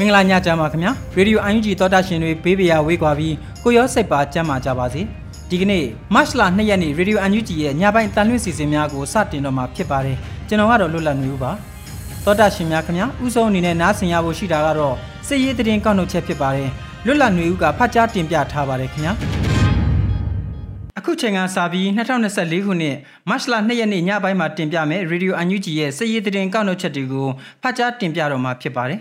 မင်္ဂလာညချမ်းပါခင်ဗျာရေဒီယို UNG သောတာရှင်တွေဘေးပရာဝေးကွာပြီးကိုရောစိတ်ပါကြမ်းမာကြပါစေဒီကနေ့မတ်လ2ရက်နေ့ရေဒီယို UNG ရဲ့ညပိုင်းတန်လွင့်စီစဉ်များကိုစတင်တော့မှာဖြစ်ပါတယ်ကျွန်တော်ကတော့လွတ်လပ်နေဦးပါသောတာရှင်များခင်ဗျာဥဆုံးအနေနဲ့နားဆင်ရဖို့ရှိတာကတော့စစ်ရေးတရင်ကောက်နှုတ်ချက်ဖြစ်ပါတယ်လွတ်လပ်နေဦးကဖတ်ကြားတင်ပြထားပါတယ်ခင်ဗျာအခုချိန်ကစပြီး2024ခုနှစ်မတ်လ2ရက်နေ့ညပိုင်းမှာတင်ပြမယ်ရေဒီယို UNG ရဲ့စစ်ရေးတရင်ကောက်နှုတ်ချက်တွေကိုဖတ်ကြားတင်ပြတော့မှာဖြစ်ပါတယ်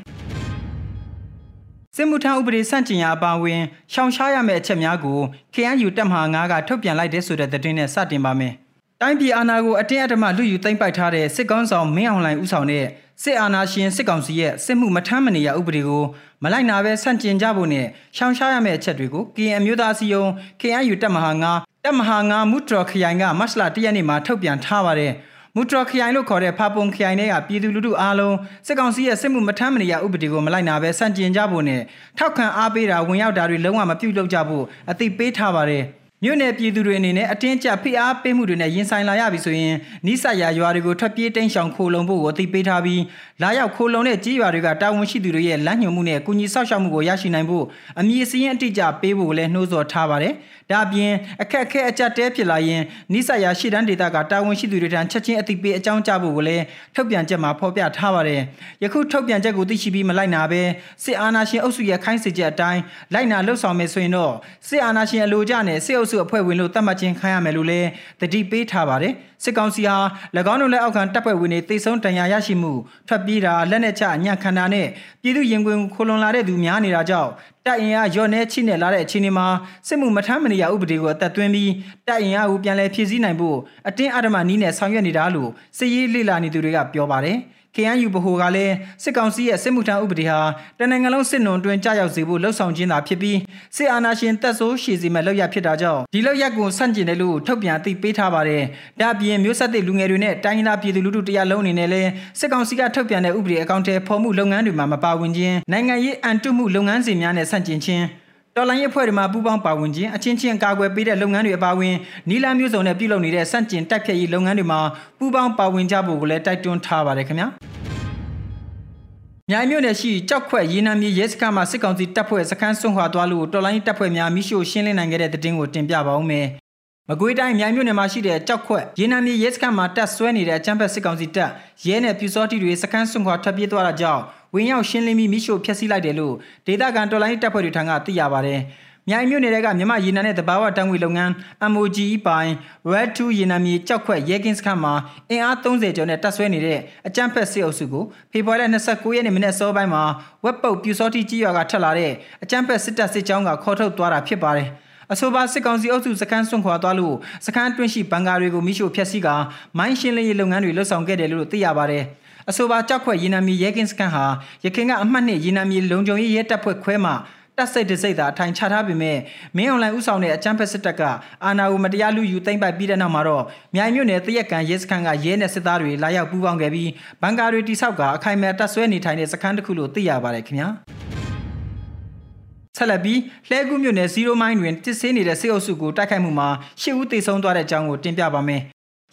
စစ်မှုထမ်းဥပဒေစန့်ကျင်ရာအပါအဝင်ရှောင်ရှားရမယ့်အချက်များကို KNU တပ်မဟာ9ကထုတ်ပြန်လိုက်တဲ့ဆိုတဲ့သတင်းနဲ့စတင်ပါမယ်။တိုင်းပြည်အာဏာကိုအတင်းအဓမ္မလူယူသိမ်းပိုက်ထားတဲ့စစ်ကောင်းဆောင်မင်းအောင်လှိုင်ဦးဆောင်တဲ့စစ်အာဏာရှင်စစ်ကောင်စီရဲ့စစ်မှုမထမ်းမနေရဥပဒေကိုမလိုက်နာပဲဆန့်ကျင်ကြဖို့နဲ့ရှောင်ရှားရမယ့်အချက်တွေကို KN မျိုးသားအစည်းအရုံး KNU တပ်မဟာ9တပ်မဟာ9မူတရခရိုင်ကမတ်လ၁ရက်နေ့မှာထုတ်ပြန်ထားပါတယ်။ မူထရခရိုင်လို့ခေါ်တဲ့ဖာပုံခရိုင်ထဲကပြည်သူလူထုအားလုံးစစ်ကောင်စီရဲ့စစ်မှုမထမ်းမနေရဥပဒေကိုမလိုက်နာဘဲစန့်ကျင်ကြဖို့နဲ့ထောက်ခံအားပေးတာဝင်ရောက်တာတွေလုံးဝမပြုလုပ်ကြဖို့အသိပေးထားပါတယ်မြို့နယ်ပြည်သူတွေအနေနဲ့အတင်းကျပ်ဖိအားပေးမှုတွေနဲ့ရင်ဆိုင်လာရပြီဆိုရင်နိစရာရွာတွေကိုထွက်ပြေးတိမ်းရှောင်ခိုလုံဖို့ကိုအသိပေးထားပြီးလာရောက်ခိုလုံတဲ့ကြေးရွာတွေကတာဝန်ရှိသူတွေရဲ့လမ်းညွှန်မှုနဲ့ကုညီဆောက်ရှောက်မှုကိုရရှိနိုင်ဖို့အမည်စည်းအတိအကျပေးဖို့လည်းနှိုးဆော်ထားပါတယ်။ ဒါအပြင်အခက်အခဲအကြက်တဲဖြစ်လာရင်နိစရာရှေ့တန်းဒေတာကတာဝန်ရှိသူတွေထံချက်ချင်းအသိပေးအကြောင်းကြားဖို့ကိုလည်းထုတ်ပြန်ချက်မှာဖော်ပြထားပါတယ်။ယခုထုတ်ပြန်ချက်ကိုသိရှိပြီးမလိုက်နာဘဲစစ်အာဏာရှင်အုပ်စုရဲ့ခိုင်းစေချက်အတိုင်းလိုက်နာလှုပ်ဆောင်မယ်ဆိုရင်တော့စစ်အာဏာရှင်အလိုကျနဲ့စစ်အုပ်စုအဖွဲ့ဝင်လို့သတ်မှတ်ခြင်းခံရမယ်လို့လည်းတတိပေးထားပါတယ်။စစ်ကောင်စီဟာ၎င်းတို့လက်အောက်ခံတပ်ဖွဲ့ဝင်တွေတိတ်ဆုံးတန်ရာရရှိမှုထွက်ပြေးတာလက်နက်ချအညံ့ခံတာနဲ့ပြည်သူရင်ခွင်ခိုလွန်လာတဲ့သူများနေတာကြောင့် တပ်အင်အားရော့နေချိနဲ့လာတဲ့အခြေအနေမှာစစ်မှုမထမ်းမနေရဥပဒေကိုအသက်သွင်းပြီးတပ်အင်အားကိုပြန်လည်ဖြည့်ဆည်းနိုင်ဖို့အတင်းအဓမ္မနည်းနဲ့ဆောင်ရွက်နေတာလို့စစ်ရေးလေ့လာနေသူတွေကပြောပါတယ်။ KNU ဗဟိုကလည်းစစ်ကောင်စီရဲ့စစ်မှုထမ်းဥပဒေဟာတနင်္ဂနွေလုံးစစ်နုံတွင်ကြာရောက်စေဖို့လှုံ့ဆော်ခြင်းသာဖြစ်ပြီးစစ်အာဏာရှင်တပ်ဆိုးရှည်စီမဲ့လောက်ရဖြစ်တာကြောင့်ဒီလောက်ရက်ကိုဆန့်ကျင်တယ်လို့ထုတ်ပြန်အသိပေးထားပါတယ်။ဒါ့အပြင်မျိုးဆက်သစ်လူငယ်တွေနဲ့တိုင်းရင်းသားပြည်သူလူထုတရားလုံးအနေနဲ့လည်းစစ်ကောင်စီကထုတ်ပြန်တဲ့ဥပဒေအကောင့်ထဲဖော်မှုလုပ်ငန်းတွေမှာမပါဝင်ခြင်းနိုင်ငံရေးအန်တုမှုလုပ်ငန်းစဉ်များနဲ့ဆန့်ကျင်ခြင်း တော်လိုင်းရဲ့ဖွဲ့တွေမှာပူးပေါင်းပါဝင်ခြင်းအချင်းချင်းကာကွယ်ပေးတဲ့လုပ်ငန်းတွေအပါအဝင်နီလာမျိုးစုံနဲ့ပြုလုပ်နေတဲ့စန့်ကျင်တိုက်ဖြတ်ရေးလုပ်ငန်းတွေမှာပူးပေါင်းပါဝင်ကြဖို့ကိုလည်းတိုက်တွန်းထားပါတယ်ခင်ဗျာ။မြိုင်မြို့နယ်ရှိကြောက်ခွက်ရေနံမြေရဲစခန်းမှာစစ်ကောင်စီတပ်ဖွဲ့စခန်းဆွန့်ခွာသွားလို့တော်လိုင်းတပ်ဖွဲ့များမိရှို့ရှင်းလင်းနိုင်ခဲ့တဲ့တဲ့တင်ကိုတင်ပြပါဦးမယ်။ မကွေးတိုင်းမြိုင်မြို့နယ်မှာရှိတဲ့ကြောက်ခွက်ရေနံမြေရဲစခန်းမှာတပ်ဆွဲနေတဲ့အချမ်းဖက်စစ်ကောင်စီတပ်ရဲနဲ့ပြူစောတိတွေစခန်းဆွန့်ခွာထွက်ပြေးသွားတာကြောင့်ဝင်ရောက်ရှင်းလင်းပြီးမိရှို့ဖျက်ဆီးလိုက်တယ်လို့ဒေသခံတော်လိုင်းတပ်ဖွဲ့တွေထံကသိရပါတယ်။မြိုင်မြို့နယ်ကမြမရေနံနဲ့တဘာဝတန်းငွေလုပ်ငန်း MOGE ပိုင် Red 2ရေနံမြေကြောက်ခွက်ရဲကင်းစခန်းမှာအင်အား30ကျော်နဲ့တပ်ဆွဲနေတဲ့အကြမ်းဖက်စစ်အုပ်စုကိုဖေဖော်ဝါရီလ29ရက်နေ့မနေ့စောပိုင်းမှာဝက်ပုတ်ပြူစောတိကြီးရွာကထက်လာတဲ့အကြမ်းဖက်စစ်တပ်စစ်ကြောင်းကခေါ်ထုတ်သွားတာဖြစ်ပါတယ် အဆိုပါစစ်ကောင်စီအုပ်စုစခန်းစွန့်ခွာသွားလို့စခန်းတွင်းရှိဘန်ကာတွေကိုမိရှို့ဖျက်ဆီးကမိုင်းရှင်းလင်းရေးလုပ်ငန်းတွေလှုပ်ဆောင်ခဲ့တယ်လို့သိရပါတယ်။အဆိုပါကြောက်ခွက်ရေနံမြေရဲကင်းစခန်းဟာရခိုင်ကအမှတ်နှစ်ရေနံမြေလုံခြုံရေးရဲတပ်ဖွဲ့ခွဲမှတပ်စိတ်တစိတ်သာထိုင်ချထားပေမဲ့မင်းအွန်လိုင်းဥဆောင်တဲ့အကြမ်းဖက်စစ်တပ်ကအာဏာကိုမတရားလူယူသိမ်းပိုက်ပြီးတဲ့နောက်မှာတော့မြိုင်မြို့နယ်တရက်ကန်ရဲစခန်းကရဲနဲ့စစ်သားတွေလာရောက်ပူးပေါင်းခဲ့ပြီးဘန်ကာတွေတိဆောက်ကအခိုင်အမာတပ်ဆွဲနေထိုင်တဲ့စခန်းတစ်ခုလို့သိရပါတယ်ခင်ဗျာ ဆက်လက်ပြီးလှဲကူးမြို့နယ်0မိုင်းတွင်တစ်ဆင်းနေတဲ့စစ်အုပ်စုကိုတိုက်ခိုက်မှုမှာရှစ်ဦးသေဆုံးသွားတဲ့အကြောင်းကိုတင်ပြပါမယ်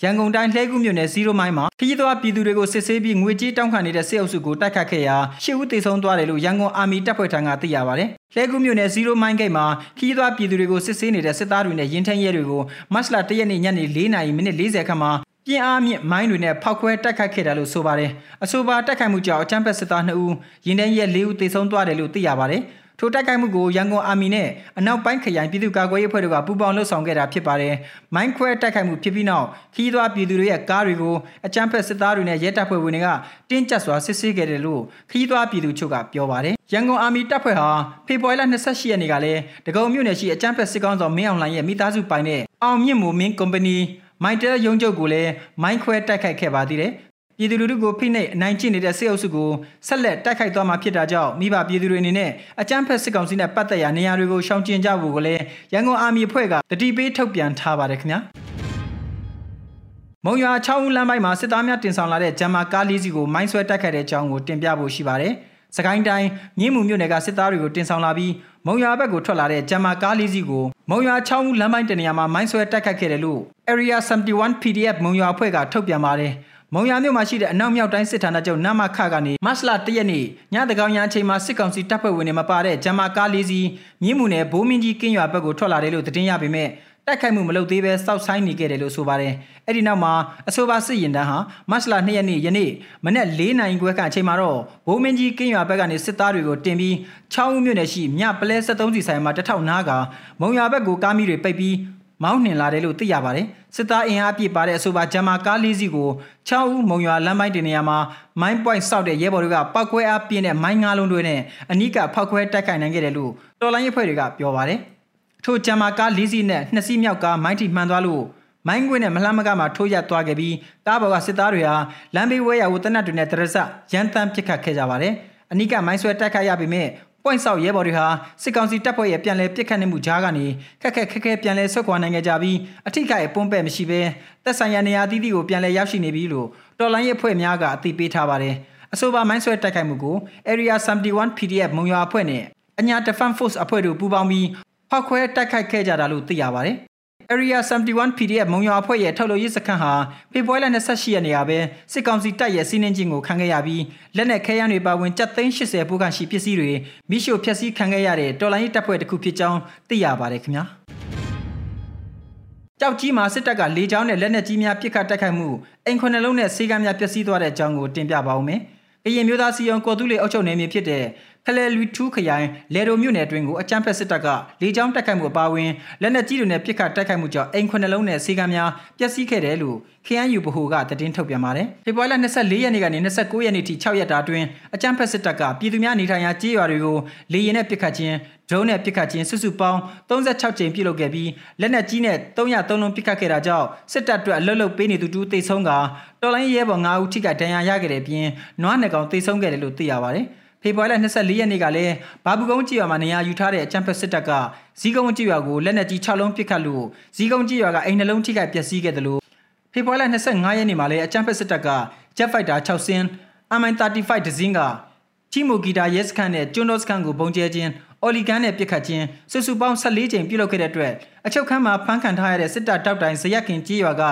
ရန်ကုန်တိုင်းလှဲကူးမြို့နယ်0မိုင်းမှာခရီးသွားပြည်သူတွေကိုစစ်ဆေးပြီးငွေကြေးတောင်းခံနေတဲ့စစ်အုပ်စုကိုတိုက်ခတ်ခဲ့ရာရှစ်ဦးသေဆုံးသွားတယ်လို့ရန်ကုန်အာမီတပ်ဖွဲ့ထံကသိရပါဗျ။လှဲကူးမြို့နယ်0မိုင်းဂိတ်မှာခရီးသွားပြည်သူတွေကိုစစ်ဆေးနေတဲ့စစ်သားတွေနဲ့ရင်ထမ်းရဲတွေကိုမတ်လ1ရက်နေ့ညနေ4:40မိနစ်40ခန့်မှာပြင်းအားမြင့်မိုင်းတွေနဲ့ဖောက်ခွဲတိုက်ခိုက်ခဲ့တယ်လို့ဆိုပါတယ်အဆိုပါတိုက်ခိုက်မှုကြောင့်အကြမ်းဖက်စစ်သား2ဦးရင်ထဲရဲ4ဦးသေဆုံးသွားတယ်လို့သိရပါတယ် ထိုတိုက်ခိုက်မှုကိုရန်ကုန်အာမီနဲ့အနောက်ပိုင်းခရိုင်ပြည်သူ့ကာကွယ်ရေးအဖွဲ့တို့ကပူးပေါင်းလှုပ်ဆောင်ခဲ့တာဖြစ်ပါတယ်။မိုင်းခွဲတိုက်ခိုက်မှုဖြစ်ပြီးနောက်ခီးသွွားပြည်သူတွေရဲ့ကားတွေကိုအကြမ်းဖက်စစ်သားတွေနဲ့ရဲတပ်ဖွဲ့ဝင်တွေကတင်းကျပ်စွာစစ်ဆေးခဲ့တယ်လို့ခီးသွွားပြည်သူချုပ်ကပြောပါတယ်။ရန်ကုန်အာမီတပ်ဖွဲ့ဟာဖေဖော်ဝါရီလ28ရက်နေ့ကလည်းတကုံမြို့နယ်ရှိအကြမ်းဖက်စစ်ကောင်ဆောင်မင်းအောင်လှိုင်ရဲ့မိသားစုပိုင်တဲ့အောင်မြင့်မိုမင်းကုမ္ပဏီမိုင်တဲရုံးချုပ်ကိုလည်းမိုင်းခွဲတိုက်ခိုက်ခဲ့ပါသေးတယ် ပြည်သူလူထုကိုဖိနှိပ်အနိုင်ကျင့်နေတဲ့စစ်အုပ်စုကိုဆက်လက်တိုက်ခိုက်သွားမှာဖြစ်တာကြောင့်မိဘပြည်သူတွေအနေနဲ့အကြမ်းဖက်စစ်ကောင်စီနဲ့ပတ်သက်ရာနေရာတွေကိုရှောင်ကျဉ်ကြဖို့ကိုလည်းရန်ကုန်အာမီအဖွဲ့ကတတိပေးထုတ်ပြန်ထားပါတယ်ခင်ဗျာမုံရွာ6ဦးလမ်းပိုင်းမှာစစ်သားများတင်ဆောင်လာတဲ့ဂျမ်မာကားလေးစီးကိုမိုင်းဆွဲတိုက်ခိုက်တဲ့အကြောင်းကိုတင်ပြဖို့ရှိပါတယ်။စကိုင်းတိုင်းမြင်းမှုမြို့နယ်ကစစ်သားတွေကိုတင်ဆောင်လာပြီးမုံရွာဘက်ကိုထွက်လာတဲ့ဂျမ်မာကားလေးစီးကိုမုံရွာ6ဦးလမ်းပိုင်းတနေရာမှာမိုင်းဆွဲတိုက်ခိုက်ခဲ့တယ်လို့ Area 71 PDF မုံရွာအဖွဲ့ကထုတ်ပြန်ပါတယ်။ မုံရမြို့မှာရှိတဲ့အနောက်မြောက်တိုင်းစစ်ဌာနချုပ်နမခကနေမတ်လ၁ရက်နေ့ညတကောင်ရအချိန်မှာစစ်ကောင်စီတပ်ဖွဲ့ဝင်တွေမပါတဲ့ဂျမာကားလေးစီးမြင်းမှုနယ်ဘိုးမင်းကြီးကင်းရွာဘက်ကိုထွက်လာတယ်လို့သတင်းရပေမဲ့တိုက်ခိုက်မှုမလုပ်သေးပဲစောက်ဆိုင်နေခဲ့တယ်လို့ဆိုပါတယ်။အဲ့ဒီနောက်မှာအဆိုပါစစ်ရင်တန်းဟာမတ်လ2ရက်နေ့ယနေ့မနက်၄နိုင်ခွဲကအချိန်မှာတော့ဘိုးမင်းကြီးကင်းရွာဘက်ကနေစစ်သားတွေကိုတင်ပြီး6ဦးမြို့နယ်ရှိမြပလဲ73စီဆိုင်မှာတထောက်နားကမုံရွာဘက်ကိုကားမီးတွေပိတ်ပြီး မောင်းနှင်လာတယ်လို့သိရပါတယ်စစ်သားအင်အားပြည့်ပါတဲ့အဆိုပါဂျမာကားလေးစီးကို6ဦးမုံရွာလမ်းပိုင်းတင်နေရာမှာမိုင်းပွိုင်းစောက်တဲ့ရဲဘော်တွေကပောက်ကွဲအားပြင်းတဲ့မိုင်းငါးလုံးတွေနဲ့အနီးကဖောက်ခွဲတိုက်ခိုက်နိုင်ခဲ့တယ်လို့တော်လိုင်းအဖွဲ့တွေကပြောပါတယ်ထိုဂျမာကားလေးစီးနဲ့နှစ်စီးမြောက်ကားမိုင်းထိမှန်သွားလို့မိုင်းကွင်းနဲ့မလှမ်းမကမှထိုးရသွားခဲ့ပြီးတားဘော်ကစစ်သားတွေဟာလမ်းဘေးဝဲရဝတနတ်တွေနဲ့တရစရန်တမ်းပစ်ခတ်ခဲ့ကြပါတယ်အနီးကမိုင်းဆွဲတိုက်ခိုက်ရပေမဲ့ ပွိုင်ဆောက်ရဲဘော်တွေဟာစစ်ကောင်စီတပ်ဖွဲ့ရဲ့ပြန်လည်ပစ်ခတ်နေမှုကြားကနေခက်ခက်ခက်ခဲပြန်လည်ဆုတ်ခွာနိုင်ခဲ့ကြပြီးအထိခိုက်ပွန်းပဲ့မရှိဘဲသက်ဆိုင်ရာနေရာအသီးသီးကိုပြန်လည်ရောက်ရှိနေပြီလို့တော်လိုင်းရဲ့အဖွဲ့များကအသိပေးထားပါတယ်အဆိုပါမိုင်းဆွဲတိုက်ခိုက်မှုကို Area 71 PDF မုံရွာအဖွဲ့နဲ့အညာ Defense Force အဖွဲ့တို့ပူးပေါင်းပြီးဖောက်ခွဲတိုက်ခိုက်ခဲ့ကြတာလို့သိရပါတယ် Area 71 PDF မုံရွာအဖွဲ့ရဲ့ထုတ်လို့ရေးစခန်းဟာဖေဖော်ဝါရီလ28ရက်နေ့ကပဲစစ်ကောင်စီတပ်ရဲ့စီးနှင်းခြင်းကိုခံခဲ့ရပြီးလက်နက်ခဲယမ်းတွေပါဝင်ကြက်သိန်း80ပိုးခန့်ရှိပစ္စည်းတွေမိရှို့ဖျက်ဆီးခံခဲ့ရတဲ့တော်လိုင်းရေးတပ်ဖွဲ့တစ်ခုဖြစ်ကြောင်းသိရပါတယ်ခင်ဗျာကြောက်ကြီးမှာစစ်တပ်ကလေကြောင်းနဲ့လက်နက်ကြီးများပစ်ခတ်တိုက်ခိုက်မှုအိမ်ခွနှလုံးနဲ့ဆေးကမ်းများပျက်စီးသွားတဲ့အကြောင်းကိုတင်ပြပါဦးမယ်။ကရင်မျိုးသားစီယုံကော်တူးလေအုပ်ချုပ်နယ်မြေဖြစ်တဲ့ ဖလဲလူထူးခရိုင်လေရိုမြို့နယ်အတွင်းကိုအကြမ်းဖက်စစ်တပ်ကလေကြောင်းတိုက်ခိုက်မှုအပါအဝင်လက်နက်ကြီးတွေနဲ့ပစ်ခတ်တိုက်ခိုက်မှုကြောင့်အိမ်ခွနှလုံးနဲ့ဆေးကမ်းများပျက်စီးခဲ့တယ်လို့ KNU ဗဟိုကသတင်းထုတ်ပြန်ပါတယ်။ဖေဖော်ဝါရီလ24ရက်နေ့ကနေ29ရက်နေ့ထိ6ရက်တာအတွင်းအကြမ်းဖက်စစ်တပ်ကပြည်သူများနေထိုင်ရာကြေးရွာတွေကိုလေရင်နဲ့ပစ်ခတ်ခြင်းဒရုန်းနဲ့ပစ်ခတ်ခြင်းစုစုပေါင်း36ကြိမ်ပြုလုပ်ခဲ့ပြီးလက်နက်ကြီးနဲ့303လုံးပစ်ခတ်ခဲ့တာကြောင့်စစ်တပ်အတွက်အလွတ်လွတ်ပေးနေသူတူတိတ်ဆုံးကတော်လိုင်းရဲဘော်9ဦးထိခိုက်ဒဏ်ရာရခဲ့တဲ့ပြင်နွားနယ်ကောင်တိတ်ဆုံးခဲ့တယ်လို့သိရပါတယ်။ ဖေဖော်ဝါရီလ24ရက်နေ့ကလည်းဘာဘူးကုန်းကြေးရွာမှာနေရာယူထားတဲ့အကြမ်းဖက်စစ်တပ်ကဇီးကုန်းကြေးရွာကိုလက်နက်ကြီး6လုံးပစ်ခတ်လို့ဇီးကုန်းကြေးရွာကအိမ်နှလုံးထိခိုက်ပျက်စီးခဲ့တယ်လို့ဖေဖော်ဝါရီလ25ရက်နေ့မှာလည်းအကြမ်းဖက်စစ်တပ်က Jet Fighter 6စင်း MI35 ဒဇင်းကချီမိုဂီတာရဲစခန်းနဲ့ကျွန်းတော်စခန်းကိုပုံကျဲခြင်းအော်လီဂန်နဲ့ပြစ်ခတ်ခြင်းစုစုပေါင်း14ကြိမ်ပြုလုပ်ခဲ့တဲ့အတွက်အချုပ်ခန်းမှာဖမ်းခံထားရတဲ့စစ်တပ်တောက်တိုင်ဇရက်ခင်ကြေးရွာက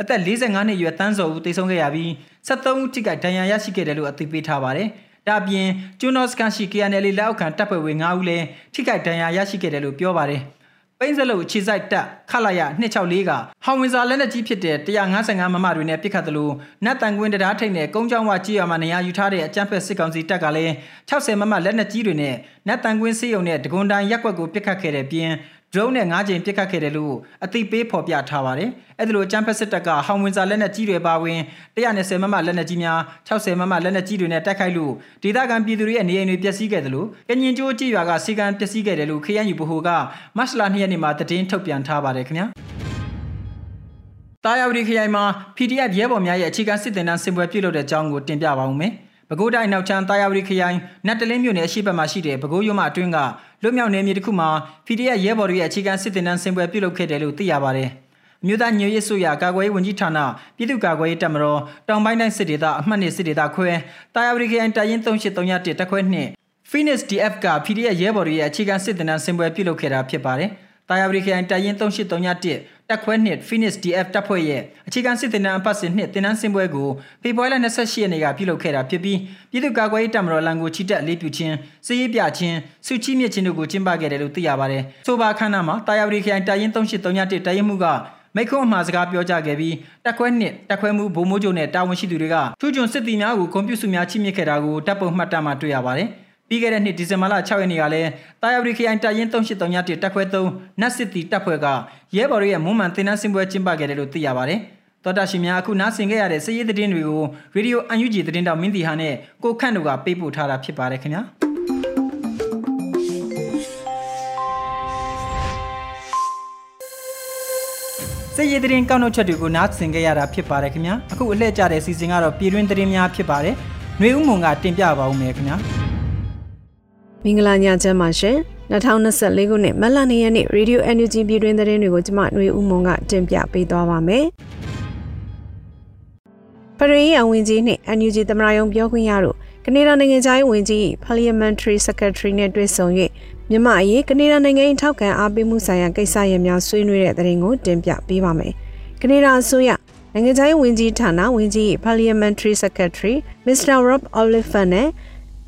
အသက်45နှစ်အရွယ်တန်းစော်ဦးတေဆုံးခဲ့ရပြီး73ဦးထိခိုက်ဒဏ်ရာရရှိခဲ့တယ်လို့အသိပေးထားပါတယ်။ ဒါပြင်ကျွန်းတော်စကန်ရှိ KNL လက်အောက်ခံတပ်ဖွဲ့ဝင်9ဦးလည်းထိခိုက်ဒဏ်ရာရရှိခဲ့တယ်လို့ပြောပါတယ်ပိန်းစလုတ်ခြေစိုက်တက်ခလာရ264ကဟောင်ဝင်စာလက်နက်ကြီးဖြစ်တဲ့155မမတွေနဲ့ပစ်ခတ်သလိုနတ်တန်ကွင်းတရားထိတ်နဲ့ကုန်းချောင်းဝကြီးရွာမှာနေရာယူထားတဲ့အကြမ်းဖက်စစ်ကောင်စီတပ်ကလည်း60မမလက်နက်ကြီးတွေနဲ့နတ်တန်ကွင်းစေးရုံနဲ့ဒဂွန်တိုင်းရက်ွက်ကိုပစ်ခတ်ခဲ့တဲ့ပြင် drone နဲ့၅ချိန်ပစ်ခတ်ခဲ့တယ်လို့အသိပေးဖော်ပြထားပါတယ်။အဲ့ဒါလိုချမ်ဖက်စစ်တပ်ကဟောင်ဝင်စာလက်နက်ကြီးတွေပါဝင်120မမလက်နက်ကြီးများ60မမလက်နက်ကြီးတွေနဲ့တိုက်ခိုက်လို့ဒေသခံပြည်သူတွေရဲ့နေအိမ်တွေပျက်စီးခဲ့တယ်လို့ကညင်ကျိုးကြေးရွာကစီကံပျက်စီးခဲ့တယ်လို့ KNU ဗဟိုကမတ်လ2ရက်နေ့မှာတည်င်းထုတ်ပြန်ထားပါတယ်ခင်ဗျာ။တာယာဝတီခရိုင်မှာ PDF ရဲဘော်များရဲ့အခြေခံစစ်တင်တန်းစင်ပွဲပြုလုပ်တဲ့အကြောင်းကိုတင်ပြပါဦးမယ်။ ပဲခူးတိုင်းနောက်ချမ်းတာယာဝတီခရိုင်နတ်တလင်းမြို့နယ်အရှိတ်ဘက်မှာရှိတဲ့ပဲခူးရုံမအတွင်းကလွတ်မြောက်နယ်မြေတစ်ခုမှာ PDF ရဲဘော်တွေရဲ့အခြေခံစစ်တင်တန်းစင်ပွဲပြုလုပ်ခဲ့တယ်လို့သိရပါတယ်။အမျိုးသားညွေရေးဆိုရကာကွယ်ရေးဝန်ကြီးဌာနပြည်သူ့ကာကွယ်ရေးတပ်မတော်တောင်ပိုင်းတိုင်းစစ်ဒေသအမှတ်နှစ်စစ်ဒေသခွဲတာယာပရိခရိုင်တရင်3831တက်ခွဲနှစ် Phoenix DF က PDF ရဲဘော်တွေရဲ့အခြေခံစစ်တမ်းဆင်ပွဲပြုလုပ်ခဲ့တာဖြစ်ပါတယ်။တာယာပရိခရိုင်တရင်3831 တက်ခွဲနှစ် Phoenix DF တပ်ဖွဲ့ရဲ့အခြေခံစစ်တမ်းအပတ်စဉ်နှစ်တင်နန်းဆင်ပွဲကိုဖေဖော်ဝါရီလ28ရက်နေ့ကပြုလုပ်ခဲ့တာဖြစ်ပြီးပြည်သူ့ကာကွယ်ရေးတပ်မတော်လန်ကိုချီတက်လေးပြုခြင်းစစ်ရေးပြခြင်းစုချီးမြင့်ခြင်းတို့ကိုကျင်းပခဲ့တယ်လို့သိရပါတယ်။ဆိုပါခမ်းနားမှာတာယာပရိခရိုင်တရင်3831တရင်မှုကမိခွန်းအမှားစကားပြောကြားခဲ့ပြီးတက်ခွဲနှစ်တက်ခွဲမှုဗိုလ်မိုးချုပ်နဲ့တာဝန်ရှိသူတွေကထူးချွန်စစ်သည်များကိုကွန်ပျူတာများချိမြစ်ခဲ့တာကိုတပ်ပုံမှတ်တမ်းမှာတွေ့ရပါတယ်။ ပြီးခဲ့တဲ့နှစ်ဒီဇင်ဘာလ6ရက်နေ့ကလည်းတာယာဝတီခရိုင်တပ်ရင်း383ညတိတက်ခွဲ3နတ်စစ်တီတပ်ဖွဲ့ကရဲဘော်ရဲ့မွမ်းမံတင်နန်းစင်ပွဲကျင်းပခဲ့တယ်လို့သိရပါတယ်။တော်တာရှင်များအခုနားဆင်ခဲ့ရတဲ့စည်ရည်သတင်းတွေကိုရေဒီယိုအန်ယူဂျီသတင်းတောက်မင်းတီဟာနဲ့ကိုခန့်တို့ကပေးပို့ထားတာဖြစ်ပါတယ်ခင်ဗျာ။စစ်ရေးသတင်းကောက်နှုတ်ချက်တွေကိုနားဆင်ကြရတာဖြစ်ပါတယ်ခင်ဗျာအခုအလှည့်ကြတဲ့စီစဉ်ကတော့ပြည်တွင်းသတင်းများဖြစ်ပါတယ်ຫນွေဦးမုံကတင်ပြပါဦးမယ်ခင်ဗျာ မင်္ဂလာညချမ်းပါရှင်2024ခုနှစ်မတ်လ2ရက်နေ့ Radio NUG ပြည်တွင်းသတင်းတွေကိုကျမຫນွေဦးမုံကတင်ပြပေးသွားပါမယ်ပရိယဝင်ကြီးနှင့် NUG သမရယုံပြောခွင့်ရတို့ကနေဒါနိုင်ငံသားဝင်ကြီး Parliamentary Secretary နဲ့တွေ့ဆုံ၍မြန်မာအရေးကနေဒါနိုင်ငံ၏ထောက်ခံအားပေးမှုဆိုင်ရာကိစ္စရပ်များဆွေးနွေးတဲ့သတင်းကိုတင်ပြပေးပါမယ်။ကနေဒါအစိုးရနိုင်ငံခြားရေးဝန်ကြီးဌာနဝန်ကြီး Parliamentary Secretary Mr. Rob Oliver နဲ့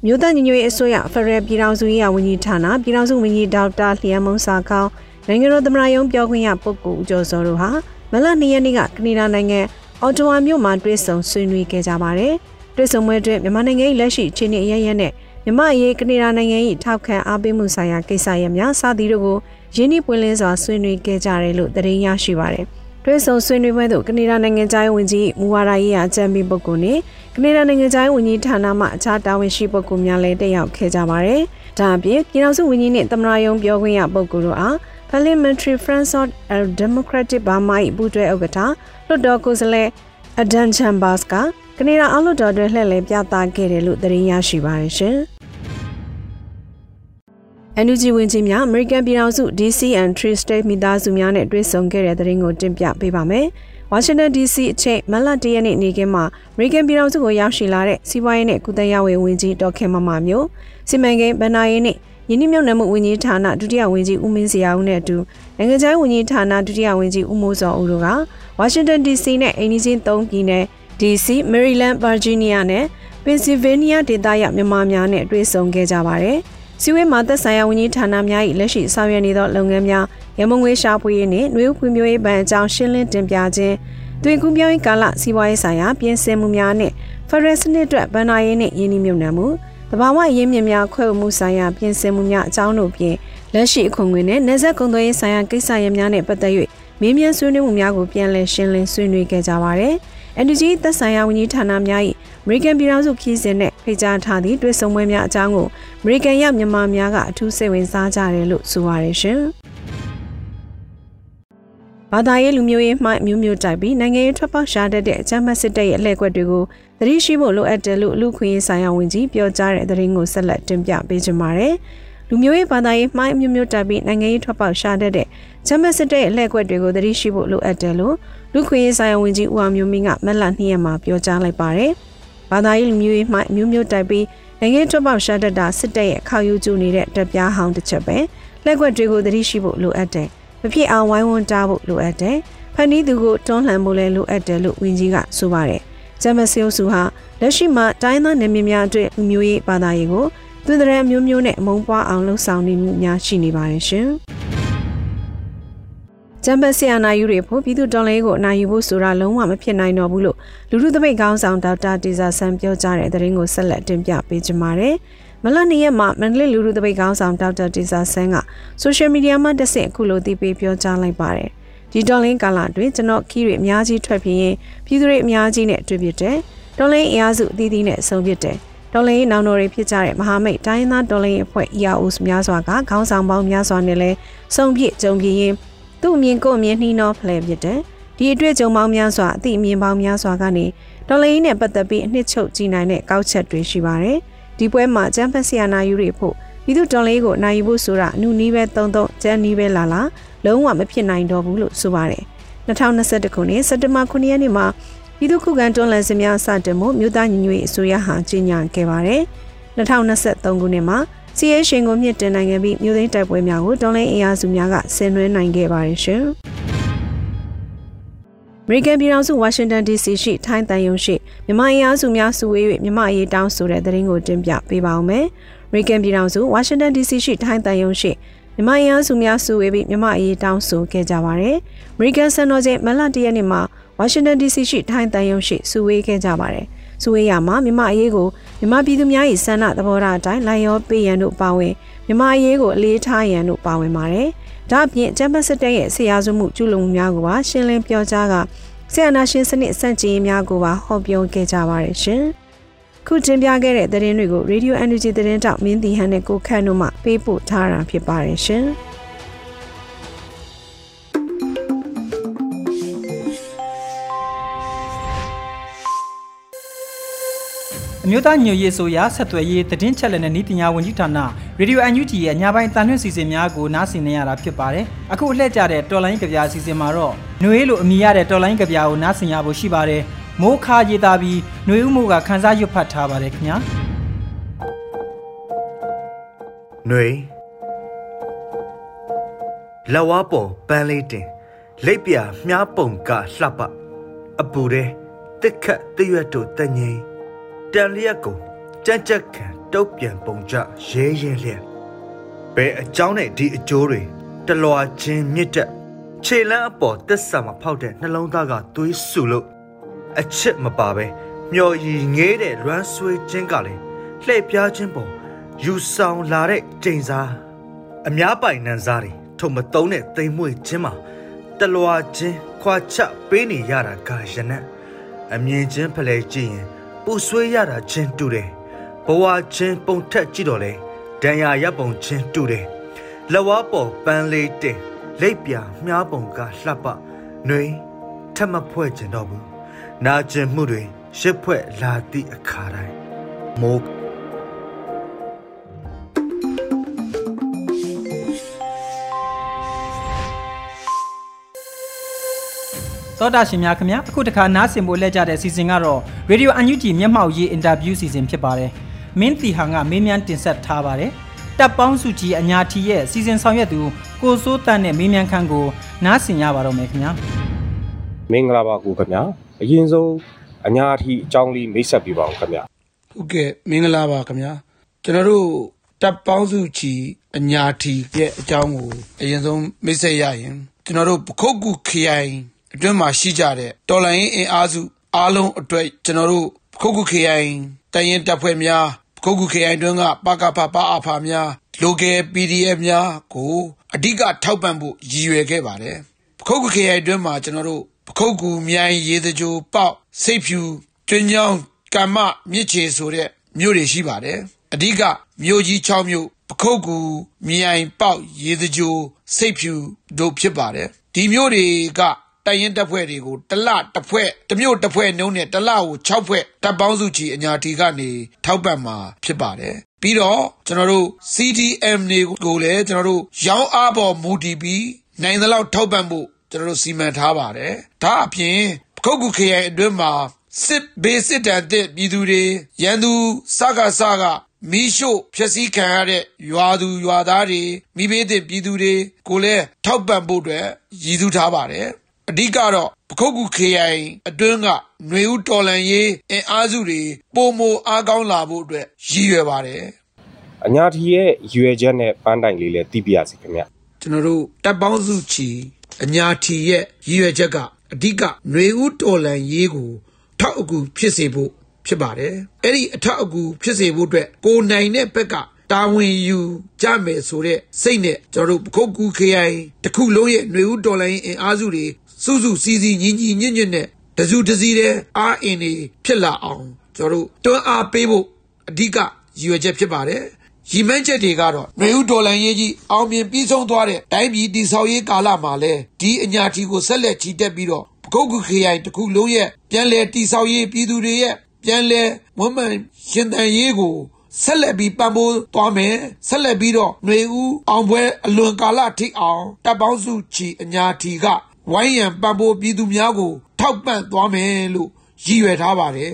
မြို့သားညီညွတ်ရေးအစိုးရဖရယ်ပြည်ထောင်စုရေးဝန်ကြီးဌာနပြည်ထောင်စုဝန်ကြီးဒေါက်တာလျံမုံစာကောင်းနိုင်ငံတော်သမ္မတရုံးပြောခွင့်ရပုဂ္ဂိုလ်ဦးကျော်စောတို့ဟာမလ၂ရက်နေ့ကကနေဒါနိုင်ငံအော်တိုဝါမြို့မှာတွေ့ဆုံဆွေးနွေးခဲ့ကြပါတယ်။တွေ့ဆုံပွဲအတွင်းမြန်မာနိုင်ငံ၏လက်ရှိအခြေအနေအရရက်နဲ့မြမအရေးကနေဒါနိုင်ငံ၏ထောက်ခံအားပေးမှုဆိုင်ရာကိစ္စရပ်များစသည်တို့ကိုရင်းနှီးပွင့်လင်းစွာဆွေးနွေးခဲ့ကြတယ်လို့သတင်းရရှိပါတယ်။ တွဲဆုံဆွေးနွေးပွဲသို့ကနေဒါနိုင်ငံသားရေးဝန်ကြီးမူဝါဒရေးရာအကြံပေးပုဂ္ဂိုလ်နဲ့ကနေဒါနိုင်ငံသားရေးဝန်ကြီးဌာနမှအခြားတာဝန်ရှိပုဂ္ဂိုလ်များလည်းတက်ရောက်ခဲ့ကြပါတယ်။ဒါအပြင်ပြည်ထောင်စုဝန်ကြီးနှင့်သမ္မတရုံးပြောခွင့်ရပုဂ္ဂိုလ်တို့အား Parliamentary Friends of Democratic Burma ၏ပူးတွဲဥက္ကဋ္ဌလွှတ်တော်ကိုယ်စားလှယ် Adam Chambers ကကနေဒါအောက်လွှတ်တော်တွင်လှည့်လည်ပြသခဲ့တယ်လို့သတင်းရရှိပါတယ်ရှင်။ NUG ဝင်ကြီးများ American ပြည်ထောင်စု DC and Tree State မိသားစုများနဲ့တွေ့ဆုံခဲ့တဲ့သတင်းကိုတင်ပြပေးပါမယ်။ Washington DC အချိန်မလတရက်နေ့နေ့ကင်းမှာ American ပြည်ထောင်စုကိုရောက်ရှိလာတဲ့စီးပွားရေးနဲ့ကုသရေးဝန်ကြီးဒေါက်ခင်မမမျိုးစီမံကိန်းဗဏ္ဍာရေးနဲ့ယင်းနှမြုပ်နှံမှုဝန်ကြီးဌာနဒုတိယဝန်ကြီးဦးမင်းစရာဦးနဲ့အတူနိုင်ငံခြားဝန်ကြီးဌာနဒုတိယဝန်ကြီးဦးမိုးစောဦးတို့က Washington DC နဲ့အိန္ဒိချင်း၃ပြည်နယ် DC, Maryland, Virginia နဲ့ Pennsylvania ဒေသရမြန်မာများနဲ့တွေ့ဆုံခဲ့ကြပါတယ်။ စီဝေးမှာသက်ဆိုင်ရာဝန်ကြီးဌာနများ၏လက်ရှိဆောင်ရွက်နေသောလုပ်ငန်းများရမုံငွေရှာဖွေရေးနှင့်နှွေးဖွံ့ဖြိုးရေးဘဏ်အကြောင်းရှင်းလင်းတင်ပြခြင်းတွင်ကူးပြောင်းရေးကာလစီးပွားရေးဆိုင်ရာပြင်ဆင်မှုများနှင့်ဖရယ်စနစ်အတွက်ဗဏ္ဍာရေးနှင့်ယင်းနှိမ့်မြုပ်နှံမှုတဘာဝရင်းမြစ်များခွဲဝမှုဆိုင်ရာပြင်ဆင်မှုများအကြောင်းတို့ဖြင့်လက်ရှိအခွန်ငွေနဲ့နေဆက်ကုန်သွယ်ရေးဆိုင်ရာကိစ္စရပ်များနဲ့ပတ်သက်၍မင်းမြန်ဆွေးနွေးမှုများကိုပြန်လည်ရှင်းလင်းဆွေးနွေးခဲ့ကြပါသည်။ NGO သက်ဆိုင်ရာဝန်ကြီးဌာနများ၏ American ပြည်ထောင်စုခီးစဉ်နဲ့ဖိတ်ကြားထားသည့်တွေ့ဆုံပွဲများအကြောင်းကို American ရောက်မြန်မာများကအထူးစိတ်ဝင်စားကြတယ်လို့ဆိုပါရရှင်။ဘာသာရေးလူမျိုးရေးမှမျိုးမျိုးတိုက်ပြီးနိုင်ငံရေးထွက်ပေါက်ရှာတတ်တဲ့အကြမ်းဖက်စစ်တပ်ရဲ့အလှည့်ကွက်တွေကိုသတိရှိဖို့လိုအပ်တယ်လို့လူခွင့်ရေးဆိုင်ရာဝန်ကြီးပြောကြားတဲ့သတင်းကိုဆက်လက်တင်ပြပေးကြပါမယ်။ လူမျိုးရေးဘာသာရေးမှမျိုးမျိုးတိုက်ပြီးနိုင်ငံရေးထွက်ပေါက်ရှာတတ်တဲ့ဂျမတ်စစ်တပ်ရဲ့အလှည့်ကွက်တွေကိုသတိရှိဖို့လိုအပ်တယ်လို့လူခွင့်ရေးဆိုင်ရာဝန်ကြီးဦးအောင်မျိုးမင်းကမက်လ2ရက်မှာပြောကြားလိုက်ပါတယ်။ဘာသာရေးလူမျိုးရေးမှမျိုးမျိုးတိုက်ပြီးနိုင်ငံထွက်ပေါက်ရှာတတ်တာစစ်တပ်ရဲ့ခေါယူကျူနေတဲ့တပ်ပြားဟောင်းတစ်ချက်ပဲလက်ွက်တွေကိုသတိရှိဖို့လိုအပ်တယ်မဖြစ်အောင်ဝိုင်းဝန်းတားဖို့လိုအပ်တယ်ဖန်တီးသူကိုတွန်းလှန်ဖို့လည်းလိုအပ်တယ်လို့ဝင်းကြီးကဆိုပါတယ်ဂျမဆီယိုစုဟာလက်ရှိမှာတိုင်းသားနယ်မြေများအတွက်လူမျိုးရေးဘာသာရေးကို သူတရံမျိုးမျိုးနဲ့အမုန်းပွားအောင်လှုံ့ဆော်နေမှုများရှိနေပါတယ်ရှင်ဂျမ်ဘတ်ဆီယာနာယူတွေဖို့ပြည်သူတော်လှန်ရေးကိုအနိုင်ယူဖို့ဆိုတာလုံးဝမဖြစ်နိုင်တော့ဘူးလို့လူထုသပိတ်ကောင်းဆောင်ဒေါက်တာတေဇာဆန်ပြောကြားတဲ့သတင်းကိုဆက်လက်တင်ပြပေးကြပါမယ်။မလနေ့ရက်မှာမန္တလေးလူထုသပိတ်ကောင်းဆောင်ဒေါက်တာတေဇာဆန်ကဆိုရှယ်မီဒီယာမှာတဆင့်အခုလိုသိပေးပြောကြားလိုက်ပါတယ်။ဒီတော်လင်းကာလအတွင်းကျွန်တော်ခီးတွေအများကြီးထွက်ပြေးရင်ပြည်သူတွေအများကြီးနဲ့တွေ့ဖြစ်တယ်။တော်လင်းအင်အားစုအသီးသီးနဲ့ဆုံးဖြစ်တယ်။ တော်လင်းနောင်တော်တွေဖြစ်ကြတဲ့မဟာမိတ်တိုင်းသားတော်လင်းအဖွဲ့ EAOs များစွာကခေါင်းဆောင်ပေါင်းများစွာနဲ့လဲဆုံးဖြင့်ကြုံပြင်းသူ့အမြင်ကိုအမြင်နှီးနှောဖလှယ်ဖြစ်တယ်။ဒီအတွေ့အကြုံပေါင်းများစွာအသည့်အမြင်ပေါင်းများစွာကနေဒေါ်လာရေးနဲ့ပတ်သက်ပြီးအနှစ်ချုပ်ကြည်နိုင်တဲ့ကောက်ချက်တွေရှိပါတယ်။ဒီပွဲမှာကျန်းဖက်ဆီယာနာယူတွေဖို့ပြည်သူဒေါ်လာရေးကိုနိုင်ယူဖို့ဆိုတာအနုနီးပဲတုံတုံကျန်းနီးပဲလာလာလုံးဝမဖြစ်နိုင်တော့ဘူးလို့ဆိုပါတယ်။2021ခုနှစ်စက်တင်ဘာ9ရက်နေ့မှာ ပြည်သူ့ခုခံတွန်းလှန်စစ်များစတင်မှုမြို့သားညီညွတ်ရေးအစိုးရဟာကြီးညာခဲ့ပါတယ်။2023ခုနှစ်မှာစီးရဲရှင်ကိုမြင့်တင်နိုင်ခဲ့ပြီးမြို့သိမ်းတိုက်ပွဲများကိုတော်လိုင်းအင်အားစုများကဆင်နွှဲနိုင်ခဲ့ပါတယ်ရှင်။အမေရိကန်ပြည်ထောင်စုဝါရှင်တန် DC ရှိထိုင်းတန်ယုံရှိမြန်မာအင်အားစုများစုဝေး၍မြန်မာအရေးတောင်းဆိုတဲ့သတင်းကိုတင်ပြပေးပါောင်းမယ်။အမေရိကန်ပြည်ထောင်စုဝါရှင်တန် DC ရှိထိုင်းတန်ယုံရှိမြမြန်မာအင်အားစုများစုဝေးပြီးမြန်မာအရေးတောင်းဆိုခဲ့ကြပါတယ်။ American စံတော်ချိန်မလတရက်နေ့မှာ Washington DC ရှိထိုင်းတန်ယုံရှိစုဝေးခဲ့ကြပါတယ်။စုဝေးရမှာမြန်မာအရေးကိုမြန်မာပြည်သူများ၏ဆန္ဒသဘောထားအတိုင်းလိုက်ရောပေးရန်တို့ပါဝင်မြန်မာအရေးကိုအလေးထားရန်တို့ပါဝင်ပါတယ်။ဒါ့အပြင်ကျမ်းပတ်စစ်တပ်ရဲ့ဆရာစုမှုကျူးလွန်မှုများကိုပါရှင်းလင်းပြောကြားကဆရာနာရှင်စနစ်စန့်ကျင်ရေးများကိုပါဟောပြောခဲ့ကြပါတယ်ရှင်။ခုတင်ပြခဲ့တဲ့သတင်းတွေကို Radio Energy သတင်းတောက်မင်းတီဟန်နဲ့ကိုခန့်တို့မှပေးပို့ထားတာဖြစ်ပါတယ်ရှင်။ အမျိုးသားညွရေးဆိုရာဆက်သွယ်ရေးသတင်းချက်လက်နဲ့ဤတင်ညာဝန်ကြီးဌာနရေဒီယို UNG ရဲ့ညပိုင်းတန်ထွန်းစီစဉ်များကိုနားဆင်နေရတာဖြစ်ပါတယ်။အခုအလှည့်ကြတဲ့တော်လိုင်းကဗျာစီစဉ်မှာတော့ညွေးလိုအမိရတဲ့တော်လိုင်းကဗျာကိုနားဆင်ရဖို့ရှိပါတယ်။မိုးခါရေးတာပြီးညွေးဦးမိုးကခန်းစားရွတ်ဖတ်ထားပါတယ်ခင်ဗျာ။ညွေးလဝါပုံပန်းလေးတင်လက်ပြမြားပုံကလှပအပူတဲ့တစ်ခတ်တရွတ်တို့တငိမ့် တန်လျက်ကိုကြက်ကြက်ခံတုတ်ပြန်ပုံကြရဲရဲလျက်ဘယ်အကြောင်းနဲ့ဒီအကျိုးတွေတလွာချင်းမြစ်တက်ခြေလန်းအပေါ်တက်ဆာမဖောက်တဲ့နှလုံးသားကသွေးဆူလို့အချစ်မပါပဲမျော်ရည်ငေးတဲ့လွမ်းဆွေးခြင်းကလည်းလှည့်ပြားခြင်းပေါ်ယူဆောင်လာတဲ့ကျိန်စားအများပိုင်နန်းစားတွေထုံမတုံးတဲ့သိမ်မွေ့ခြင်းမှာတလွာချင်းခွာချပေးနေရတာကရနက်အမြင်ချင်းဖလဲကြည့်ရင် ပူဆွေးရတာချင်းတူတယ်ဘဝချင်းပုံထက်ကြည့်တော့လေဒဏ်ရာရပုံချင်းတူတယ်လက်ဝါးပေါ်ပန်းလေးတင်လိပ်ပြမြားပုံကလှပຫນွေထက်မဖွဲ့ကျင်တော့ဘူးနာကျင်မှုတွေရစ်ဖွဲ့လာသည့်အခါတိုင်းမိုး သောတာရှင်များခင်ဗျာအခုတခါနားဆင်ဖို့လက်ကြတဲ့စီစဉ်ကတော့ Radio UNG မျက်မှောက်ရေးအင်တာဗျူးစီစဉ်ဖြစ်ပါတယ်။မင်းတီဟာကမေးမြန်းတင်ဆက်ထားပါတယ်။တပ်ပေါင်းစုကြီးအညာထီရဲ့စီစဉ်ဆောင်ရွက်သူကိုစိုးတန်းနဲ့မေးမြန်းခန်းကိုနားဆင်ရပါတော့မယ်ခင်ဗျာ။မင်္ဂလာပါကိုခင်ဗျာ။အရင်ဆုံးအညာထီအကြောင်းလေးမိတ်ဆက်ပြပါဦးခင်ဗျာ။ဟုတ်ကဲ့မင်္ဂလာပါခင်ဗျာ။ကျွန်တော်တို့တပ်ပေါင်းစုကြီးအညာထီရဲ့အကြောင်းကိုအရင်ဆုံးမိတ်ဆက်ရရင်ကျွန်တော်တို့ပခုတ်ကူခရိုင် အတွင်းမှာရှိကြတဲ့တော်လိုင်းအင်အားစုအားလုံးအတွက်ကျွန်တော်တို့ခုတ်ခုခရိုင်တရင်တပ်ဖွဲ့များခုတ်ခုခရိုင်တွင်းကပကဖပအဖများ local PDF များကိုအဓိကထောက်ပံ့ဖို့ရည်ရွယ်ခဲ့ပါတယ်ခုတ်ခုခရိုင်တွင်းမှာကျွန်တော်တို့ခုတ်ကူမြိုင်ရေတကြိုပေါက်စိတ်ဖြူတွင်းချောင်းကမ္မမြစ်ချေဆိုတဲ့မြို့တွေရှိပါတယ်အဓိကမြို့ကြီး6မြို့ပခုတ်ကူမြိုင်ပေါက်ရေတကြိုစိတ်ဖြူတို့ဖြစ်ပါတယ်ဒီမြို့တွေက တိုင်ရင်တပ်ဖွဲ့တွေကိုတလတစ်ဖွဲ့တစ်မျိုးတစ်ဖွဲ့နှုံးနဲ့တလကို6ဖွဲ့တပ်ပေါင်းစုချီအညာတီကနေထောက်ပံ့မှာဖြစ်ပါတယ်ပြီးတော့ကျွန်တော်တို့ CDM တွေကိုလည်းကျွန်တော်တို့ရောင်းအားပေါ်မူတည်ပြီးနိုင်သလောက်ထောက်ပံ့ဖို့ကျွန်တော်တို့စီမံထားပါတယ်ဒါအပြင်ပခုတ်ကူခရိုင်အတွင်းမှာစစ်ဘေးစစ်တမ်းတဲ့ပြည်သူတွေရန်သူစကားစကားမီးရှို့ဖျက်ဆီးခံရတဲ့ရွာသူရွာသားတွေမိဘတဲ့ပြည်သူတွေကိုလည်းထောက်ပံ့ဖို့အတွက်ရည်သူထားပါတယ် အဓိကတော့ပခုတ်ကူခရိုင်အတွင်းကຫນွေဦးတော်လန်ရေးအင်အားစုတွေပုံမအားကောင်းလာဖို့အတွက်ရည်ရွယ်ပါတယ်အညာတီရဲ့ရွယ်ချက်နဲ့ပန်းတိုင်လေးလည်းသိပြရစီခင်ဗျကျွန်တော်တို့တပ်ပေါင်းစုချီအညာတီရဲ့ရည်ရွယ်ချက်ကအဓိကຫນွေဦးတော်လန်ရေးကိုထောက်အကူဖြစ်စေဖို့ဖြစ်ပါတယ်အဲ့ဒီအထောက်အကူဖြစ်စေဖို့အတွက်ကိုနိုင်တဲ့ဘက်ကတာဝန်ယူကြမယ်ဆိုတဲ့စိတ်နဲ့ကျွန်တော်တို့ပခုတ်ကူခရိုင်တခုလုံးရဲ့ຫນွေဦးတော်လိုင်းအင်အားစုတွေ စုစုစည်းစည်းညီညီညွတ်ညွတ်နဲ့တစုတစည်းတဲ့အားအင်တွေဖြစ်လာအောင်ကျွန်တော်တို့တွန်းအားပေးဖို့အဓိကရည်ရွယ်ချက်ဖြစ်ပါတယ်ရည်မှန်းချက်တွေကတော့နှွေဦးဒေါ်လာရေးကြီးအောင်မြင်ပြီးဆုံးသွားတဲ့တိုင်းပြည်တည်ဆောက်ရေးကာလမှာလဲဒီအညာတီကိုဆက်လက်ချီတက်ပြီးတော့ပကုတ်ကူခရိုင်တစ်ခုလုံးရဲ့ပြန်လည်တည်ဆောက်ရေးပြည်သူတွေရဲ့ပြန်လည်ဝန်မှန်ရှင်သန်ရေးကိုဆက်လက်ပြီးပံ့ပိုးသွားမယ်ဆက်လက်ပြီးတော့ຫນွေဦးအောင်ပွဲအလွန်ကာလထိအောင်တပ်ပေါင်းစုချီအညာတီက ဝိုင်းရန်ပံ့ပိုးပြည်သူများကို ထောက်ပံ့သွားမယ်လို့ရည်ရွယ်ထားပါတယ်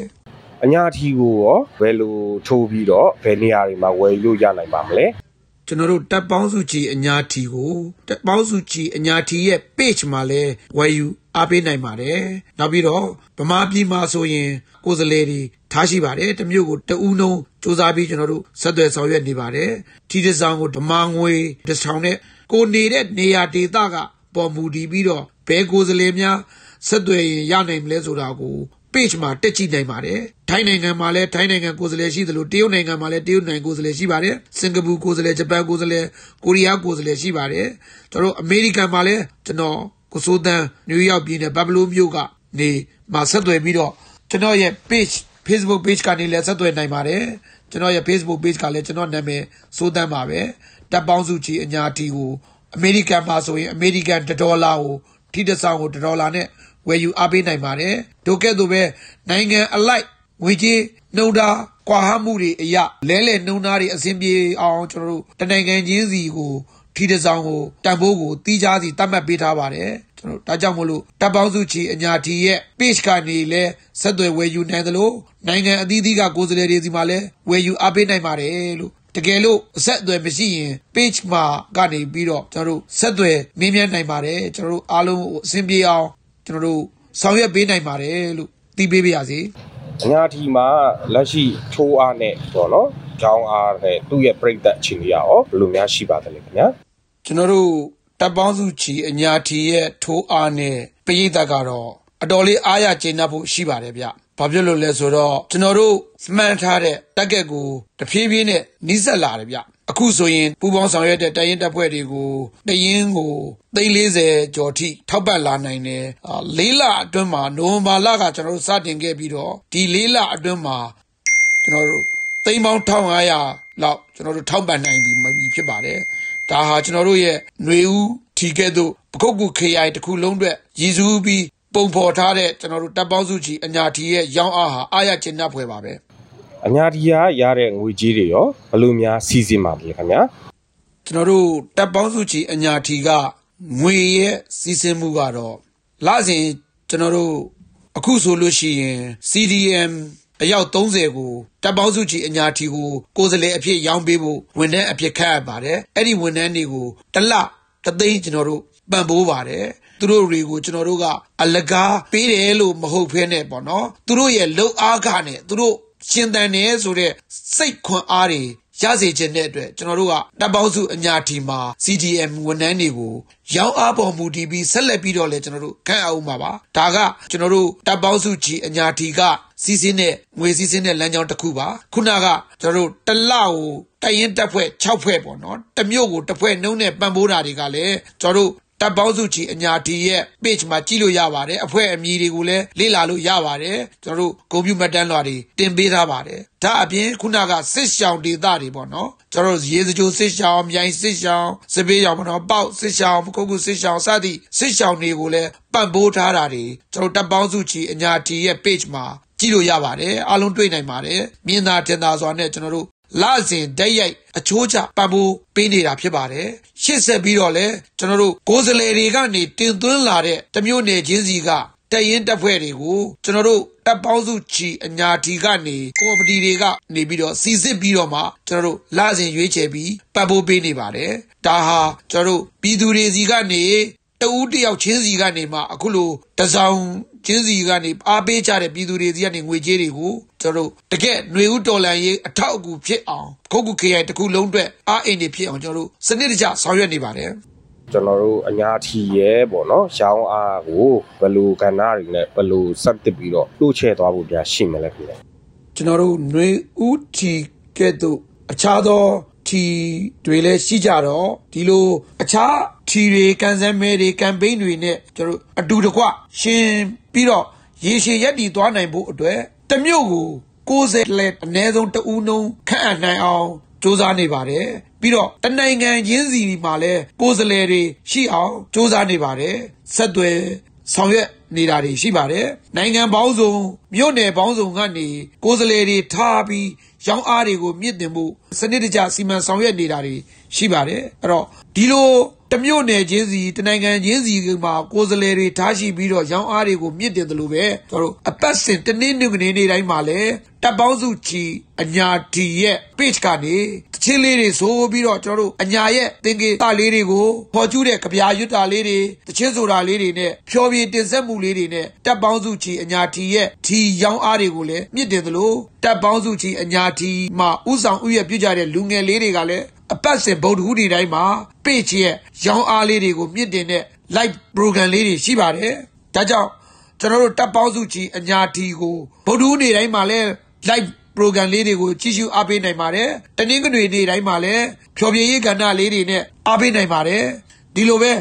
အညာထီကိုရောဘယ်လိုထိုးပြီးတော့ဘယ်နေရာတွေမှာဝယ်လို့ရနိုင်ပါမလဲကျွန်တော်တို့တပ်ပေါင်းစုကြီးအညာထီကိုတပ်ပေါင်းစုကြီးအညာထီရဲ့ page မှာလဲဝယ်ယူအားပေးနိုင်ပါတယ်နောက်ပြီးတော့ဗမာပြည်မှာဆိုရင်ကိုယ်စလဲတွေထားရှိပါတယ်တမျိုးကိုတဦးလုံးစူးစမ်းပြီးကျွန်တော်တို့ဆက်သွယ်ဆောင်ရွက်နေပါတယ်ထီတဆောင်ကိုဓမာငွေတစ်ဆောင်နဲ့ကိုနေတဲ့နေရာဒေသကပေါ်မူတည်ပြီးတော့ ဘယ်ကိုယ်စားလှယ်များဆက်သွယ်ရင်ရနိုင်မလဲဆိုတာကို page မှာတက်ကြည့်နိုင်ပါတယ်။ထိုင်းနိုင်ငံမှာလည်းထိုင်းနိုင်ငံကိုယ်စားလှယ်ရှိသလိုတရုတ်နိုင်ငံမှာလည်းတရုတ်နိုင်ငံကိုယ်စားလှယ်ရှိပါတယ်။စင်ကာပူကိုယ်စားလှယ်ဂျပန်ကိုယ်စားလှယ်ကိုရီးယားကိုယ်စားလှယ်ရှိပါတယ်။ကျွန်တော်အမေရိကန်မှာလည်းကျွန်တော်ကိုစိုးတန်းနယူးယောက်ပြည်နယ်ဘတ်ဖလိုးမြို့ကနေမှာဆက်သွယ်ပြီးတော့ကျွန်တော်ရဲ့ page Facebook page ကနေလည်းဆက်သွယ်နိုင်ပါတယ်။ကျွန်တော်ရဲ့ Facebook page ကလည်းကျွန်တော်နာမည်စိုးတန်းပါပဲ။တပ်ပေါင်းစုချီအညာတီကိုအမေရိကန်မှာဆိုရင်အမေရိကန်ဒေါ်လာကို ထိတဆောင်ကိုဒေါ်လာနဲ့ဝယ်ယူအားပေးနိုင်ပါတယ်ဒို့ကဲ့သို့ပဲနိုင်ငံအလိုက်ငွေကြေးနှုံတာကွာဟမှုတွေအရာလဲလှယ်နှုံသားတွေအစဉ်ပြေအောင်ကျွန်တော်တို့တနိုင်ငံချင်းစီကိုထီတဆောင်ကိုတန်ဖိုးကိုတီးခြားစီတတ်မှတ်ပေးထားပါတယ်ကျွန်တော်ဒါကြောင့်မို့လို့တပ်ပေါင်းစုချီအညာတီရဲ့ page ကနေလဲဆက်သွယ်ဝယ်ယူနိုင်သလိုနိုင်ငံအသီးသီးကကိုယ်စားလှယ်တွေစီမှာလဲဝယ်ယူအားပေးနိုင်ပါတယ်လို့ တကယ်လို့အဆက်အသွယ်မရှိရင် page မှာကနေပြီးတော့ကျွန်တော်တို့ဆက်သွယ်မေးမြန်းနိုင်ပါတယ်ကျွန်တော်တို့အားလုံးအဆင်ပြေအောင်ကျွန်တော်တို့ဆောင်ရွက်ပေးနိုင်ပါတယ်လို့သိပေးပါရစေအညာတီမှာလက်ရှိထိုးအားနဲ့ပေါ့နော်ကြောင်းအားနဲ့သူ့ရဲ့ပြိသက်အချိန်ကြီးရောဘယ်လိုများရှိပါသလဲခင်ဗျာကျွန်တော်တို့တပ်ပေါင်းစုချီအညာတီရဲ့ထိုးအားနဲ့ပြိသက်ကတော့အတော်လေးအားရကျေနပ်ဖို့ရှိပါတယ်ဗျ ဘာဖြစ်လို့လဲဆိုတော့ကျွန်တော်တို့မှန်ထားတဲ့တက်ကက်ကိုတဖြည်းဖြည်းနဲ့နီးစပ်လာတယ်ဗျအခုဆိုရင်ပူပေါင်းဆောင်ရွက်တဲ့တရင်တပ်ဖွဲ့တွေကိုတရင်ကို340ကျော်ထိထောက်ပံ့လာနိုင်တယ်လေးလအတွင်းမှာနိုဝင်ဘာလကကျွန်တော်တို့စတင်ခဲ့ပြီးတော့ဒီလေးလအတွင်းမှာကျွန်တော်တို့သိန်းပေါင်း1500လောက်ကျွန်တော်တို့ထောက်ပံ့နိုင်ပြီဖြစ်ပါတယ်ဒါဟာကျွန်တော်တို့ရဲ့ຫນွေဦးထီကဲ့သို့ပခုတ်ကူ KI တစ်ခုလုံးအတွက်ရည်စူးပြီး ပုံဖော်ထားတဲ့ကျွန်တော်တို့တပ်ပေါင်းစုကြီးအညာတီရဲ့ရောင်းအားဟာအားရကျဉ်းပ်ဖွယ်ပါပဲအညာတီကရတဲ့ငွေကြီးတွေရောဘယ်လိုများစီစဉ်ပါလဲခင်ဗျာကျွန်တော်တို့တပ်ပေါင်းစုကြီးအညာတီကငွေရဲ့စီစဉ်မှုကတော့လစဉ်ကျွန်တော်တို့အခုဆိုလို့ရှိရင် CDM အယောက်30ကိုတပ်ပေါင်းစုကြီးအညာတီကိုကိုယ်စားလှယ်အဖြစ်ရောင်းပေးဖို့ဝန်ထမ်းအဖြစ်ခန့်အပ်ပါတယ်အဲ့ဒီဝန်ထမ်းတွေကိုတစ်လတသိန်းကျွန်တော်တို့ပံ့ပိုးပါတယ် သူတို့တွေကိုကျွန်တော်တို့ကအလကားပေးတယ်လို့မဟုတ်ဖ ೇನೆ ပေါ့နော်သူတို့ရဲ့လှုပ်အားကနဲ့သူတို့ရှင်သန်နေဆိုတဲ့စိတ်ခွန်အားတွေရစေခြင်းတဲ့အတွက်ကျွန်တော်တို့ကတပ်ပေါင်းစုအညာတီမှာ CDM ဝန်ထမ်းတွေကိုရောင်းအားပေါ်မူတည်ပြီးဆက်လက်ပြီးတော့လဲကျွန်တော်တို့ခန့်အောင်ပါပါဒါကကျွန်တော်တို့တပ်ပေါင်းစုကြီးအညာတီကစီးစင်းတဲ့ငွေစီးစင်းတဲ့လမ်းကြောင်းတစ်ခုပါခုနကကျွန်တော်တို့တလကိုတိုင်ရင်တက်ဖွဲ့6ဖွဲ့ပေါ့နော်တမျိုးကိုတစ်ဖွဲ့နှုံးနဲ့ပံ့ပိုးတာတွေကလည်းကျွန်တော်တို့ တပ်ပေါင်းစုချီအညာတီရဲ့ page မှာကြည့်လို့ရပါတယ်အဖွဲ့အမည်တွေကိုလည်းလေ့လာလို့ရပါတယ်ကျွန်တော်တို့ဂုဏ်ပြုမှတ်တမ်းလွှာတွေတင်ပေးထားပါတယ်ဒါအပြင်ခုနကစစ်ရှောင်းဒေသတွေပေါ့နော်ကျွန်တော်တို့ရေစကြိုစစ်ရှောင်းမြိုင်စစ်ရှောင်းစပေးရောင်ပေါ့နော်ပေါက်စစ်ရှောင်းပခုတ်ကုစစ်ရှောင်းစသည့်စစ်ရှောင်းတွေကိုလည်းပံ့ပိုးထားတာတွေကျွန်တော်တပ်ပေါင်းစုချီအညာတီရဲ့ page မှာကြည့်လို့ရပါတယ်အားလုံးတွေ့နိုင်ပါတယ်မြင်သာတင်သာစွာနဲ့ကျွန်တော်တို့ လစဉ်တက်ရိုက်အချိုးချပံ့ပိုးပေးနေတာဖြစ်ပါတယ်ရှစ်ဆက်ပြီးတော့လဲကျွန်တော်တို့ကိုယ်စလဲတွေကနေတင်သွင်းလာတဲ့တမျိုးနယ်ချင်းစီကတရင်တပ်ဖွဲ့တွေကိုကျွန်တော်တို့တပ်ပေါင်းစုချီအညာတီကနေကော်ပတီတွေကနေပြီးတော့စီစစ်ပြီးတော့မှကျွန်တော်တို့လစဉ်ရွေးချယ်ပြီးပတ်ဖို့ပေးနေပါတယ်ဒါဟာကျွန်တော်တို့ပြည်သူတွေစီကနေတဦးတယောက်ချင်းစီကနေမှအခုလိုတစောင်ချင်းစီကနေအားပေးကြတဲ့ပြည်သူတွေစီကနေငွေကြေးတွေကို ကျွန်တော်တို့တကယ်ຫນွေဦးတော်လန်ရေးအထောက်အကူဖြစ်အောင်ခုတ်ကူ KI တခုလုံးအတွက်အားအင်းတွေဖြစ်အောင်ကျွန်တော်တို့စနစ်တကျဆောင်ရွက်နေပါတယ်ကျွန်တော်တို့အညာထီရဲပေါ့နော်ရောင်းအားကိုဘယ်လိုကဏ္ဍတွေနဲ့ဘယ်လိုစက်တစ်ပြီးတော့လှုပ်ချဲသွားဖို့ပြရှိမလဲခင်ဗျကျွန်တော်တို့ຫນွေဦးထီကဲ့သို့အခြားသောထီတွေလည်းရှိကြတော့ဒီလိုအခြားထီတွေကန်ဆယ်မဲတွေကမ်ပိန်းတွေနဲ့ကျွန်တော်အတူတကွရှင်ပြီးတော့ရေရှည်ရက်တည်သွားနိုင်ဖို့အတွက် တမျိုးကို60လက်အနည်းဆုံးတဦးနှုံးခန့်အပ်နိုင်အောင်စူးစမ်းနေပါတယ်ပြီးတော့တနိုင်ငံချင်းစီမှာလည်းကိုယ်စားလှယ်တွေရှိအောင်စူးစမ်းနေပါတယ်ဆက်သွယ်ဆောင်ရွက်နေတာတွေရှိပါတယ်နိုင်ငံပေါင်းစုံမြို့နယ်ပေါင်းစုံကနေကိုယ်စားလှယ်တွေထားပြီးရောင်းအားတွေကိုမြင့်တင်ဖို့စနစ်တကျစီမံဆောင်ရွက်နေတာတွေရှိပါတယ်အဲ့တော့ဒီလို တမျိုးနယ်ချင်းစီတနိုင်ငံချင်းစီမှာကိုယ်စားလှယ်တွေထားရှိပြီးတော့ရောင်းအားတွေကိုမြင့်တင်တယ်လို့ပဲကျွန်တော်တို့အပတ်စဉ်တနည်းနည်းကနေတိုင်းမှာလည်းတပ်ပေါင်းစုချီအညာတီရဲ့ page ကနေတချင်းလေးတွေဆိုပြီးတော့ကျွန်တော်တို့အညာရဲ့သင်္ကေတလေးတွေကိုဖော်ကျူးတဲ့ကြပြရွတ်တာလေးတွေတချင်းဆိုတာလေးတွေနဲ့ဖြောပြတင်ဆက်မှုလေးတွေနဲ့တပ်ပေါင်းစုချီအညာတီရဲ့ထီရောင်းအားတွေကိုလည်းမြင့်တင်သလိုတပ်ပေါင်းစုချီအညာတီမှာဥဆောင်ဥရပြုကြတဲ့လူငယ်လေးတွေကလည်း အပတ်စဉ်ဗုဒ္ဓဟူးနေ့တိုင်းမှာ page ရဲ့ရောင်းအားလေးတွေကိုမြင့်တင်တဲ့ live program လေးတွေရှိပါတယ်ဒါကြောင့်ကျွန်တော်တို့တပ်ပေါင်းစုကြီးအညာတီကိုဗုဒ္ဓဟူးနေ့တိုင်းမှာလဲ live program လေးတွေကိုကြည့်ရှုအားပေးနိုင်ပါတယ်တနင်္ဂနွေနေ့တိုင်းမှာလဲဖျော်ဖြေရေးကဏ္ဍလေးတွေနဲ့အားပေးနိုင်ပါတယ်ဒီလိုပဲ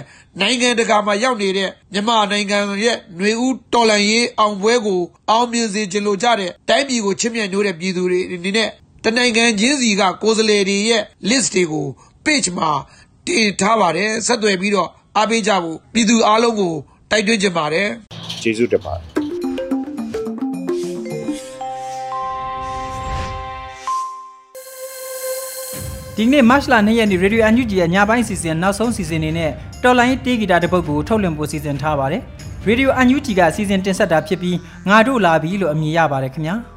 နိုင်ငံတကာမှာရောက်နေတဲ့မြန်မာနိုင်ငံရဲ့ຫນွေဦးတော်လန်ရေးအောင်ပွဲကိုအောင်မြင်စေချင်လို့ကြတဲ့တိုင်းပြည်ကိုချစ်မြတ်နိုးတဲ့ပြည်သူတွေအနေနဲ့ တနိုင်ငံချင်းစီကကိုယ်စားလှယ်တွေရဲ့ list တွေကို page မှာတင်ထားပါတယ်ဆက်သွယ်ပြီးတော့အားပေးကြဖို့ပြည်သူအားလုံးကိုတိုက်တွန်းချင်ပါတယ်ကျေးဇူးတင်ပါတယ်ဒီနေ့ March လ2ရက်နေ့ Radio NUG ရဲ့ညပိုင်းစီစဉ်နောက်ဆုံးစီစဉ်နေနဲ့တော်လိုင်းတေးဂီတာတစ်ပုဒ်ကိုထုတ်လွှင့်ဖို့စီစဉ်ထားပါတယ်။ Radio NUG ကစီစဉ်တင်ဆက်တာဖြစ်ပြီးငါတို့လာပြီလို့အမည်ရပါတယ်ခင်ဗျာ။။